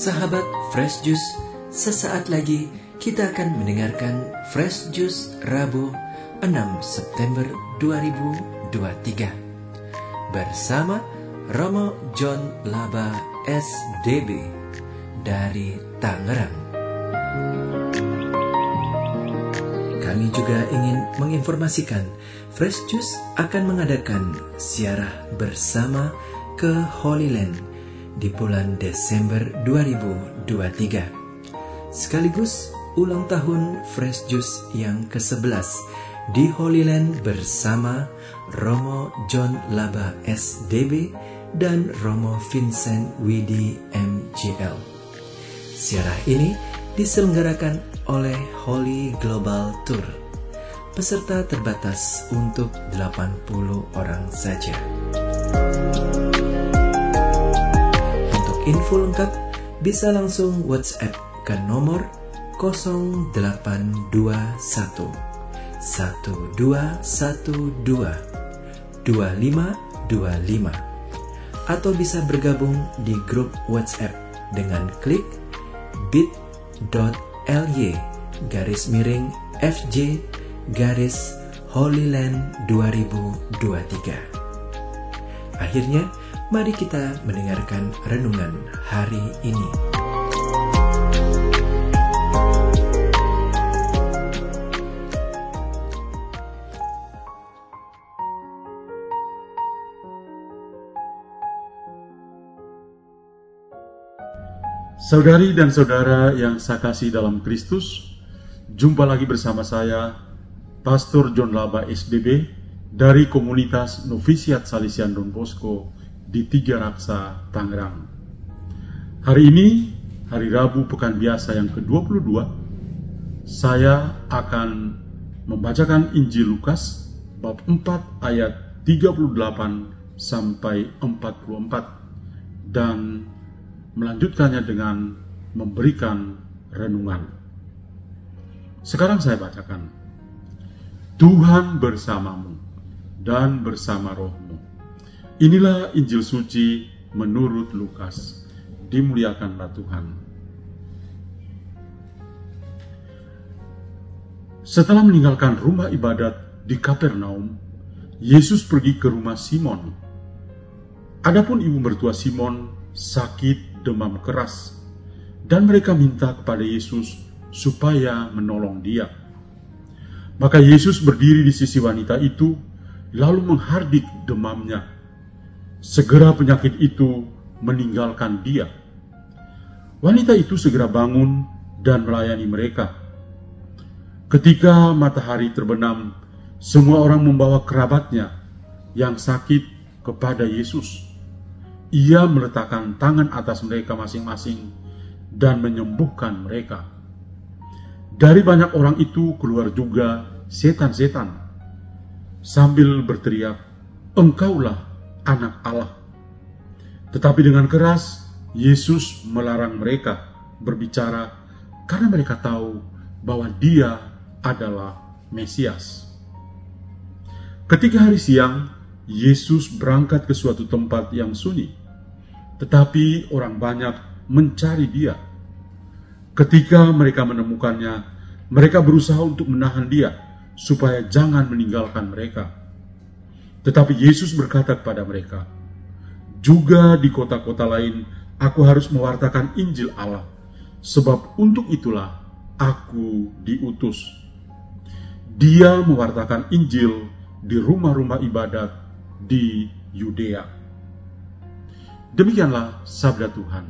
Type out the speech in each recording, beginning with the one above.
Sahabat Fresh Juice, sesaat lagi kita akan mendengarkan Fresh Juice Rabu 6 September 2023 bersama Romo John Laba SDB dari Tangerang. Kami juga ingin menginformasikan Fresh Juice akan mengadakan siarah bersama ke Holy Land di bulan Desember 2023. Sekaligus ulang tahun Fresh Juice yang ke-11 di Holy Land bersama Romo John Laba SDB dan Romo Vincent Widi MJL. Siarah ini diselenggarakan oleh Holy Global Tour. Peserta terbatas untuk 80 orang saja. Info lengkap bisa langsung WhatsApp ke nomor 0821 1212 2525 atau bisa bergabung di grup WhatsApp dengan klik bit.ly garis miring FJ garis Holyland 2023. Akhirnya, Mari kita mendengarkan renungan hari ini. Saudari dan saudara yang saya kasih dalam Kristus, jumpa lagi bersama saya, Pastor John Laba SDB dari komunitas Novisiat Salesian Don Bosco di Tiga Raksa, Tangerang. Hari ini, hari Rabu Pekan Biasa yang ke-22, saya akan membacakan Injil Lukas bab 4 ayat 38 sampai 44 dan melanjutkannya dengan memberikan renungan. Sekarang saya bacakan. Tuhan bersamamu dan bersama rohmu Inilah Injil suci menurut Lukas. Dimuliakanlah Tuhan. Setelah meninggalkan rumah ibadat di Kapernaum, Yesus pergi ke rumah Simon. Adapun ibu mertua Simon sakit demam keras, dan mereka minta kepada Yesus supaya menolong dia. Maka Yesus berdiri di sisi wanita itu, lalu menghardik demamnya Segera penyakit itu meninggalkan dia. Wanita itu segera bangun dan melayani mereka. Ketika matahari terbenam, semua orang membawa kerabatnya yang sakit kepada Yesus. Ia meletakkan tangan atas mereka masing-masing dan menyembuhkan mereka. Dari banyak orang itu keluar juga setan-setan sambil berteriak, "Engkaulah anak Allah. Tetapi dengan keras, Yesus melarang mereka berbicara karena mereka tahu bahwa dia adalah Mesias. Ketika hari siang, Yesus berangkat ke suatu tempat yang sunyi, tetapi orang banyak mencari dia. Ketika mereka menemukannya, mereka berusaha untuk menahan dia supaya jangan meninggalkan mereka. Tetapi Yesus berkata kepada mereka, "Juga di kota-kota lain aku harus mewartakan Injil Allah, sebab untuk itulah aku diutus." Dia mewartakan Injil di rumah-rumah ibadat di Yudea. Demikianlah sabda Tuhan.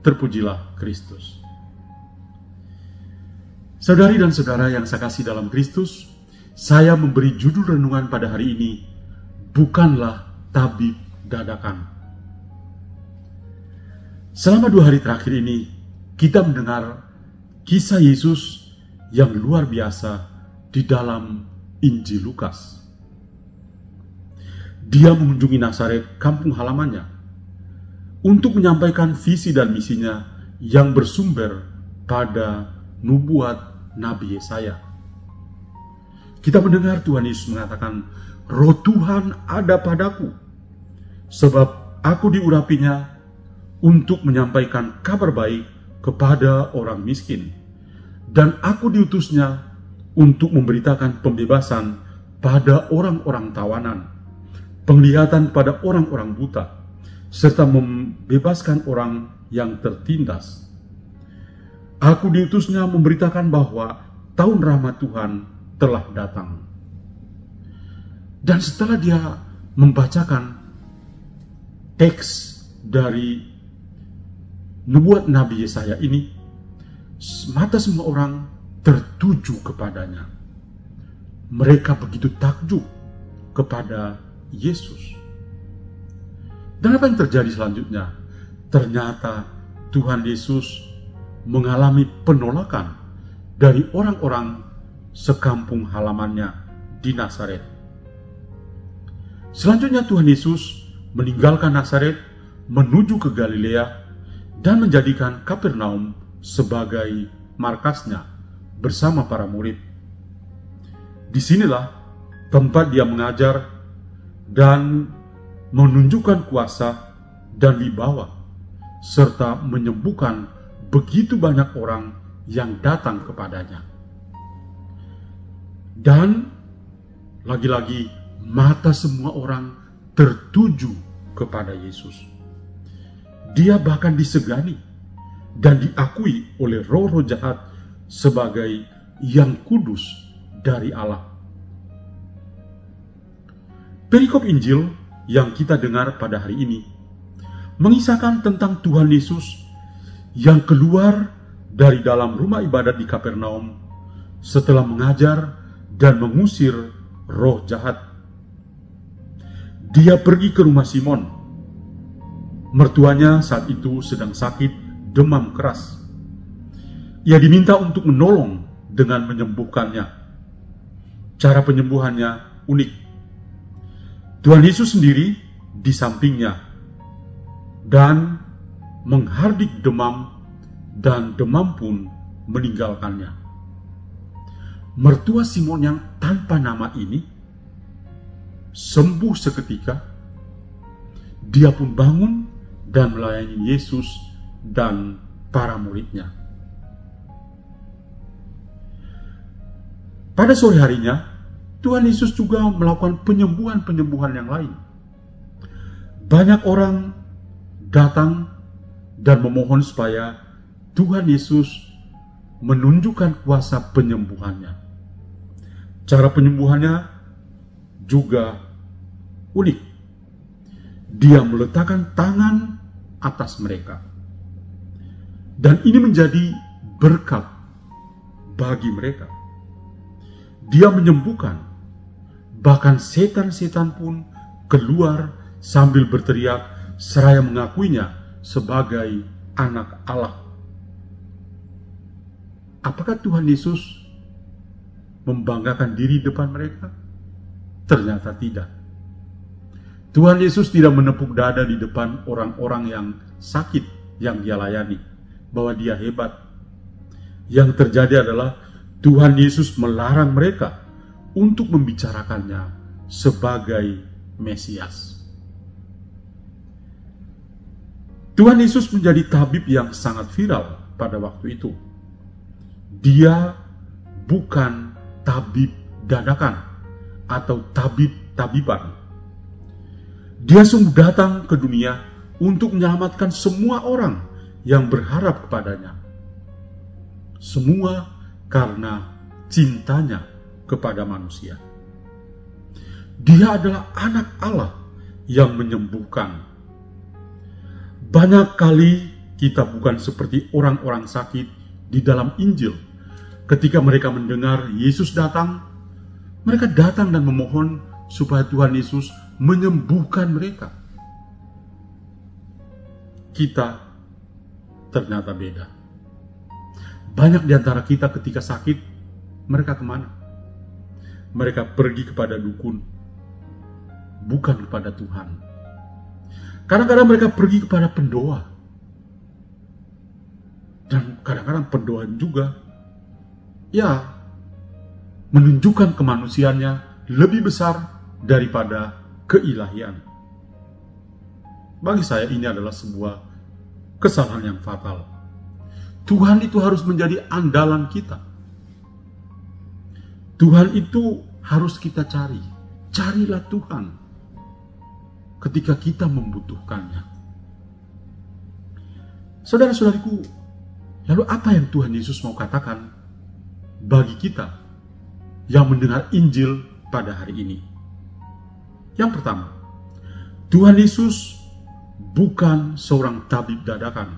Terpujilah Kristus. Saudari dan saudara yang saya kasih dalam Kristus, saya memberi judul renungan pada hari ini bukanlah tabib dadakan. Selama dua hari terakhir ini, kita mendengar kisah Yesus yang luar biasa di dalam Injil Lukas. Dia mengunjungi Nazaret, kampung halamannya, untuk menyampaikan visi dan misinya yang bersumber pada nubuat Nabi Yesaya. Kita mendengar Tuhan Yesus mengatakan, Roh Tuhan ada padaku, sebab aku diurapinya untuk menyampaikan kabar baik kepada orang miskin. Dan aku diutusnya untuk memberitakan pembebasan pada orang-orang tawanan, penglihatan pada orang-orang buta, serta membebaskan orang yang tertindas. Aku diutusnya memberitakan bahwa tahun rahmat Tuhan telah datang. Dan setelah dia membacakan teks dari nubuat Nabi Yesaya ini, mata semua orang tertuju kepadanya. Mereka begitu takjub kepada Yesus. Dan apa yang terjadi selanjutnya? Ternyata Tuhan Yesus mengalami penolakan dari orang-orang sekampung halamannya di Nazaret. Selanjutnya Tuhan Yesus meninggalkan Nazaret menuju ke Galilea dan menjadikan Kapernaum sebagai markasnya bersama para murid. Di sinilah tempat dia mengajar dan menunjukkan kuasa dan wibawa serta menyembuhkan begitu banyak orang yang datang kepadanya. Dan lagi-lagi mata semua orang tertuju kepada Yesus. Dia bahkan disegani dan diakui oleh roh-roh jahat sebagai yang kudus dari Allah. Perikop Injil yang kita dengar pada hari ini mengisahkan tentang Tuhan Yesus yang keluar dari dalam rumah ibadat di Kapernaum setelah mengajar dan mengusir roh jahat dia pergi ke rumah Simon. Mertuanya saat itu sedang sakit demam keras. Ia diminta untuk menolong dengan menyembuhkannya. Cara penyembuhannya unik. Tuhan Yesus sendiri di sampingnya dan menghardik demam dan demam pun meninggalkannya. Mertua Simon yang tanpa nama ini sembuh seketika, dia pun bangun dan melayani Yesus dan para muridnya. Pada sore harinya, Tuhan Yesus juga melakukan penyembuhan-penyembuhan yang lain. Banyak orang datang dan memohon supaya Tuhan Yesus menunjukkan kuasa penyembuhannya. Cara penyembuhannya juga unik. Dia meletakkan tangan atas mereka. Dan ini menjadi berkat bagi mereka. Dia menyembuhkan, bahkan setan-setan pun keluar sambil berteriak seraya mengakuinya sebagai anak Allah. Apakah Tuhan Yesus membanggakan diri depan mereka? Ternyata tidak. Tuhan Yesus tidak menepuk dada di depan orang-orang yang sakit yang dia layani, bahwa dia hebat. Yang terjadi adalah Tuhan Yesus melarang mereka untuk membicarakannya sebagai Mesias. Tuhan Yesus menjadi tabib yang sangat viral pada waktu itu. Dia bukan tabib dadakan, atau tabib-tabiban. Dia sungguh datang ke dunia untuk menyelamatkan semua orang yang berharap kepadanya. Semua karena cintanya kepada manusia. Dia adalah anak Allah yang menyembuhkan. Banyak kali kita bukan seperti orang-orang sakit di dalam Injil. Ketika mereka mendengar Yesus datang, mereka datang dan memohon supaya Tuhan Yesus menyembuhkan mereka. Kita ternyata beda. Banyak di antara kita ketika sakit, mereka ke mana? Mereka pergi kepada dukun, bukan kepada Tuhan. Kadang-kadang mereka pergi kepada pendoa. Dan kadang-kadang pendoa juga, ya menunjukkan kemanusiaannya lebih besar daripada keilahian. Bagi saya ini adalah sebuah kesalahan yang fatal. Tuhan itu harus menjadi andalan kita. Tuhan itu harus kita cari. Carilah Tuhan ketika kita membutuhkannya. Saudara-saudariku, lalu apa yang Tuhan Yesus mau katakan bagi kita yang mendengar Injil pada hari ini? Yang pertama, Tuhan Yesus bukan seorang tabib dadakan.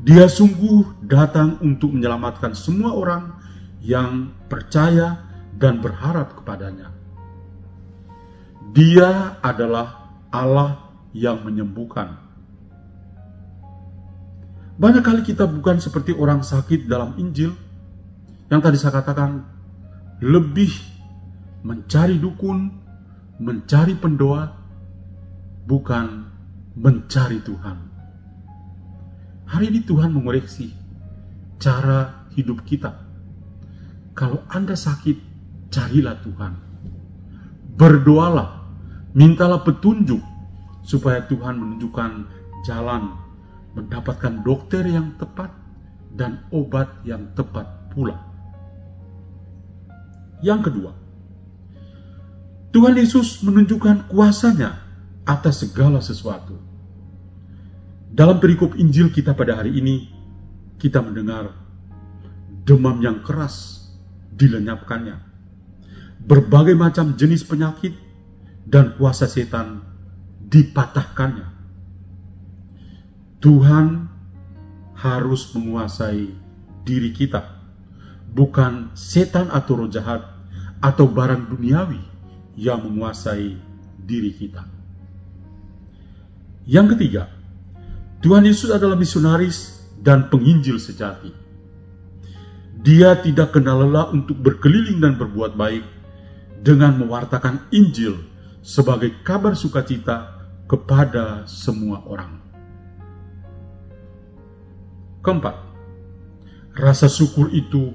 Dia sungguh datang untuk menyelamatkan semua orang yang percaya dan berharap kepadanya. Dia adalah Allah yang menyembuhkan. Banyak kali kita bukan seperti orang sakit dalam Injil yang tadi saya katakan lebih mencari dukun, mencari pendoa, bukan mencari Tuhan. Hari ini Tuhan mengoreksi cara hidup kita. Kalau Anda sakit, carilah Tuhan. Berdoalah Mintalah petunjuk supaya Tuhan menunjukkan jalan mendapatkan dokter yang tepat dan obat yang tepat pula. Yang kedua, Tuhan Yesus menunjukkan kuasanya atas segala sesuatu. Dalam perikop Injil kita pada hari ini, kita mendengar demam yang keras dilenyapkannya. Berbagai macam jenis penyakit dan kuasa setan dipatahkannya. Tuhan harus menguasai diri kita, bukan setan atau roh jahat atau barang duniawi yang menguasai diri kita. Yang ketiga, Tuhan Yesus adalah misionaris dan penginjil sejati. Dia tidak kenal lelah untuk berkeliling dan berbuat baik dengan mewartakan Injil sebagai kabar sukacita kepada semua orang. Keempat, rasa syukur itu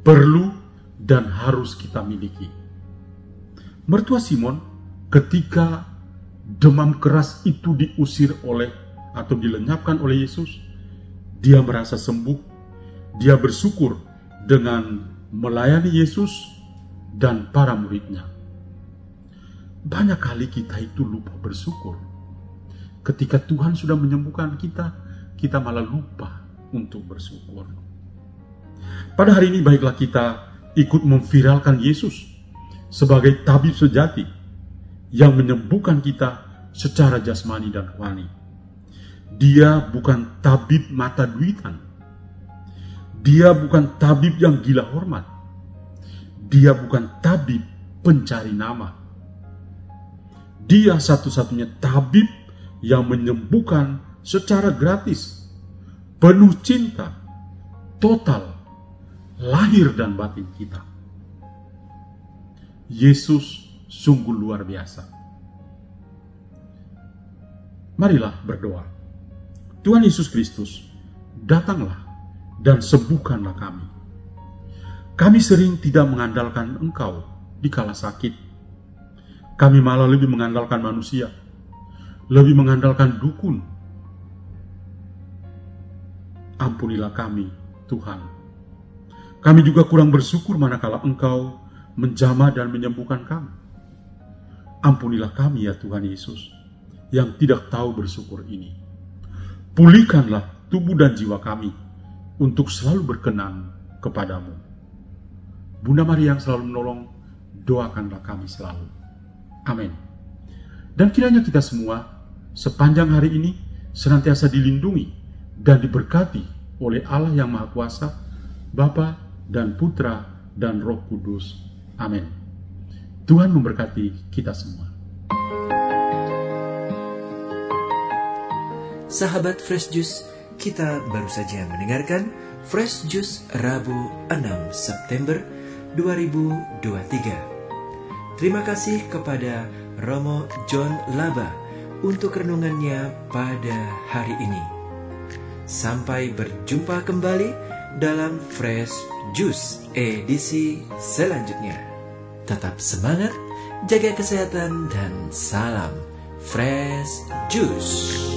perlu dan harus kita miliki. Mertua Simon ketika demam keras itu diusir oleh atau dilenyapkan oleh Yesus, dia merasa sembuh, dia bersyukur dengan melayani Yesus dan para muridnya. Banyak kali kita itu lupa bersyukur. Ketika Tuhan sudah menyembuhkan kita, kita malah lupa untuk bersyukur. Pada hari ini baiklah kita ikut memviralkan Yesus sebagai tabib sejati yang menyembuhkan kita secara jasmani dan rohani. Dia bukan tabib mata duitan. Dia bukan tabib yang gila hormat. Dia bukan tabib pencari nama dia satu-satunya tabib yang menyembuhkan secara gratis, penuh cinta, total, lahir dan batin kita. Yesus sungguh luar biasa. Marilah berdoa. Tuhan Yesus Kristus, datanglah dan sembuhkanlah kami. Kami sering tidak mengandalkan Engkau di kala sakit, kami malah lebih mengandalkan manusia, lebih mengandalkan dukun. Ampunilah kami, Tuhan. Kami juga kurang bersyukur manakala Engkau menjamah dan menyembuhkan kami. Ampunilah kami ya Tuhan Yesus, yang tidak tahu bersyukur ini. Pulihkanlah tubuh dan jiwa kami untuk selalu berkenan kepadamu. Bunda Maria yang selalu menolong, doakanlah kami selalu. Amin. Dan kiranya kita semua sepanjang hari ini senantiasa dilindungi dan diberkati oleh Allah yang Maha Kuasa, Bapa dan Putra dan Roh Kudus. Amin. Tuhan memberkati kita semua. Sahabat Fresh Juice, kita baru saja mendengarkan Fresh Juice Rabu 6 September 2023. Terima kasih kepada Romo John Laba untuk renungannya pada hari ini. Sampai berjumpa kembali dalam Fresh Juice edisi selanjutnya. Tetap semangat, jaga kesehatan, dan salam Fresh Juice.